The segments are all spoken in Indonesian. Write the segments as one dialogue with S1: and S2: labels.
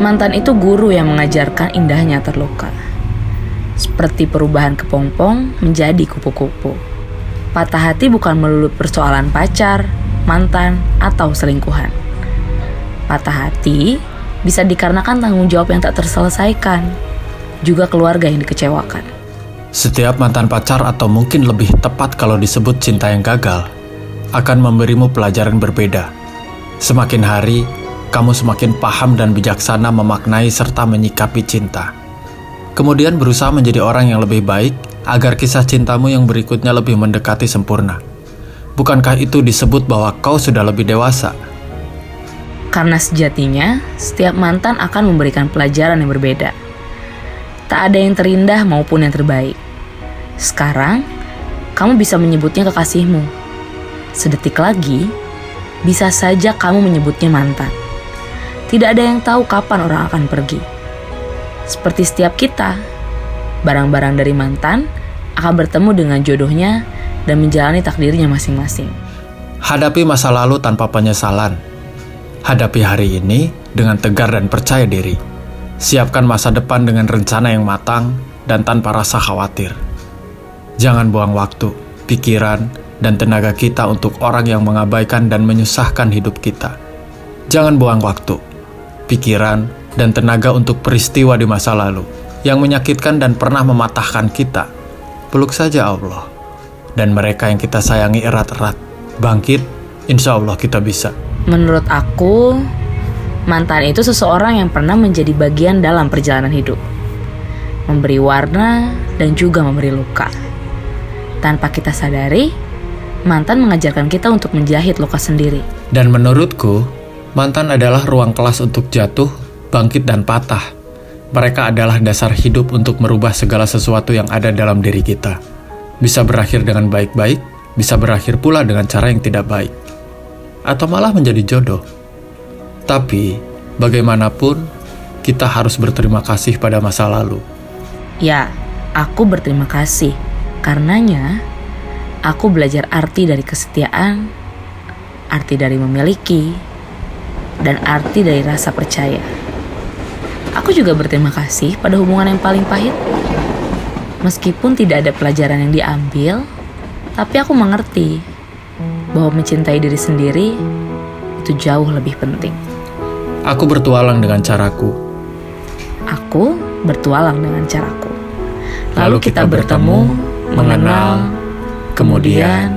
S1: Mantan itu guru yang mengajarkan indahnya terluka. Seperti perubahan kepompong menjadi kupu-kupu. Patah hati bukan melulu persoalan pacar, mantan, atau selingkuhan. Patah hati bisa dikarenakan tanggung jawab yang tak terselesaikan, juga keluarga yang dikecewakan.
S2: Setiap mantan pacar atau mungkin lebih tepat kalau disebut cinta yang gagal, akan memberimu pelajaran berbeda. Semakin hari, kamu semakin paham dan bijaksana memaknai serta menyikapi cinta. Kemudian berusaha menjadi orang yang lebih baik agar kisah cintamu yang berikutnya lebih mendekati sempurna. Bukankah itu disebut bahwa kau sudah lebih dewasa?
S1: Karena sejatinya, setiap mantan akan memberikan pelajaran yang berbeda. Tak ada yang terindah maupun yang terbaik. Sekarang, kamu bisa menyebutnya kekasihmu. Sedetik lagi, bisa saja kamu menyebutnya mantan. Tidak ada yang tahu kapan orang akan pergi. Seperti setiap kita, barang-barang dari mantan akan bertemu dengan jodohnya dan menjalani takdirnya masing-masing.
S2: Hadapi masa lalu tanpa penyesalan. Hadapi hari ini dengan tegar dan percaya diri. Siapkan masa depan dengan rencana yang matang dan tanpa rasa khawatir. Jangan buang waktu, pikiran, dan tenaga kita untuk orang yang mengabaikan dan menyusahkan hidup kita. Jangan buang waktu, pikiran, dan tenaga untuk peristiwa di masa lalu yang menyakitkan dan pernah mematahkan kita. Peluk saja Allah dan mereka yang kita sayangi erat-erat. Bangkit, insya Allah kita bisa.
S1: Menurut aku, mantan itu seseorang yang pernah menjadi bagian dalam perjalanan hidup. Memberi warna dan juga memberi luka. Tanpa kita sadari, mantan mengajarkan kita untuk menjahit luka sendiri.
S2: Dan menurutku, Mantan adalah ruang kelas untuk jatuh, bangkit, dan patah. Mereka adalah dasar hidup untuk merubah segala sesuatu yang ada dalam diri kita. Bisa berakhir dengan baik-baik, bisa berakhir pula dengan cara yang tidak baik, atau malah menjadi jodoh. Tapi, bagaimanapun, kita harus berterima kasih pada masa lalu.
S1: Ya, aku berterima kasih. Karenanya, aku belajar arti dari kesetiaan, arti dari memiliki, dan arti dari rasa percaya. Aku juga berterima kasih pada hubungan yang paling pahit. Meskipun tidak ada pelajaran yang diambil, tapi aku mengerti bahwa mencintai diri sendiri itu jauh lebih penting.
S2: Aku bertualang dengan caraku.
S1: Aku bertualang dengan caraku. Lalu, kita, bertemu, mengenal, kemudian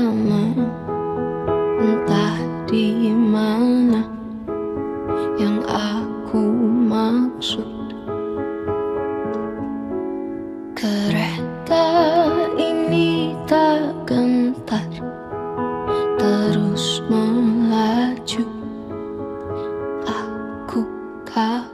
S3: bersama entah di mana yang aku maksud. Kereta ini tak gentar terus melaju. Aku tak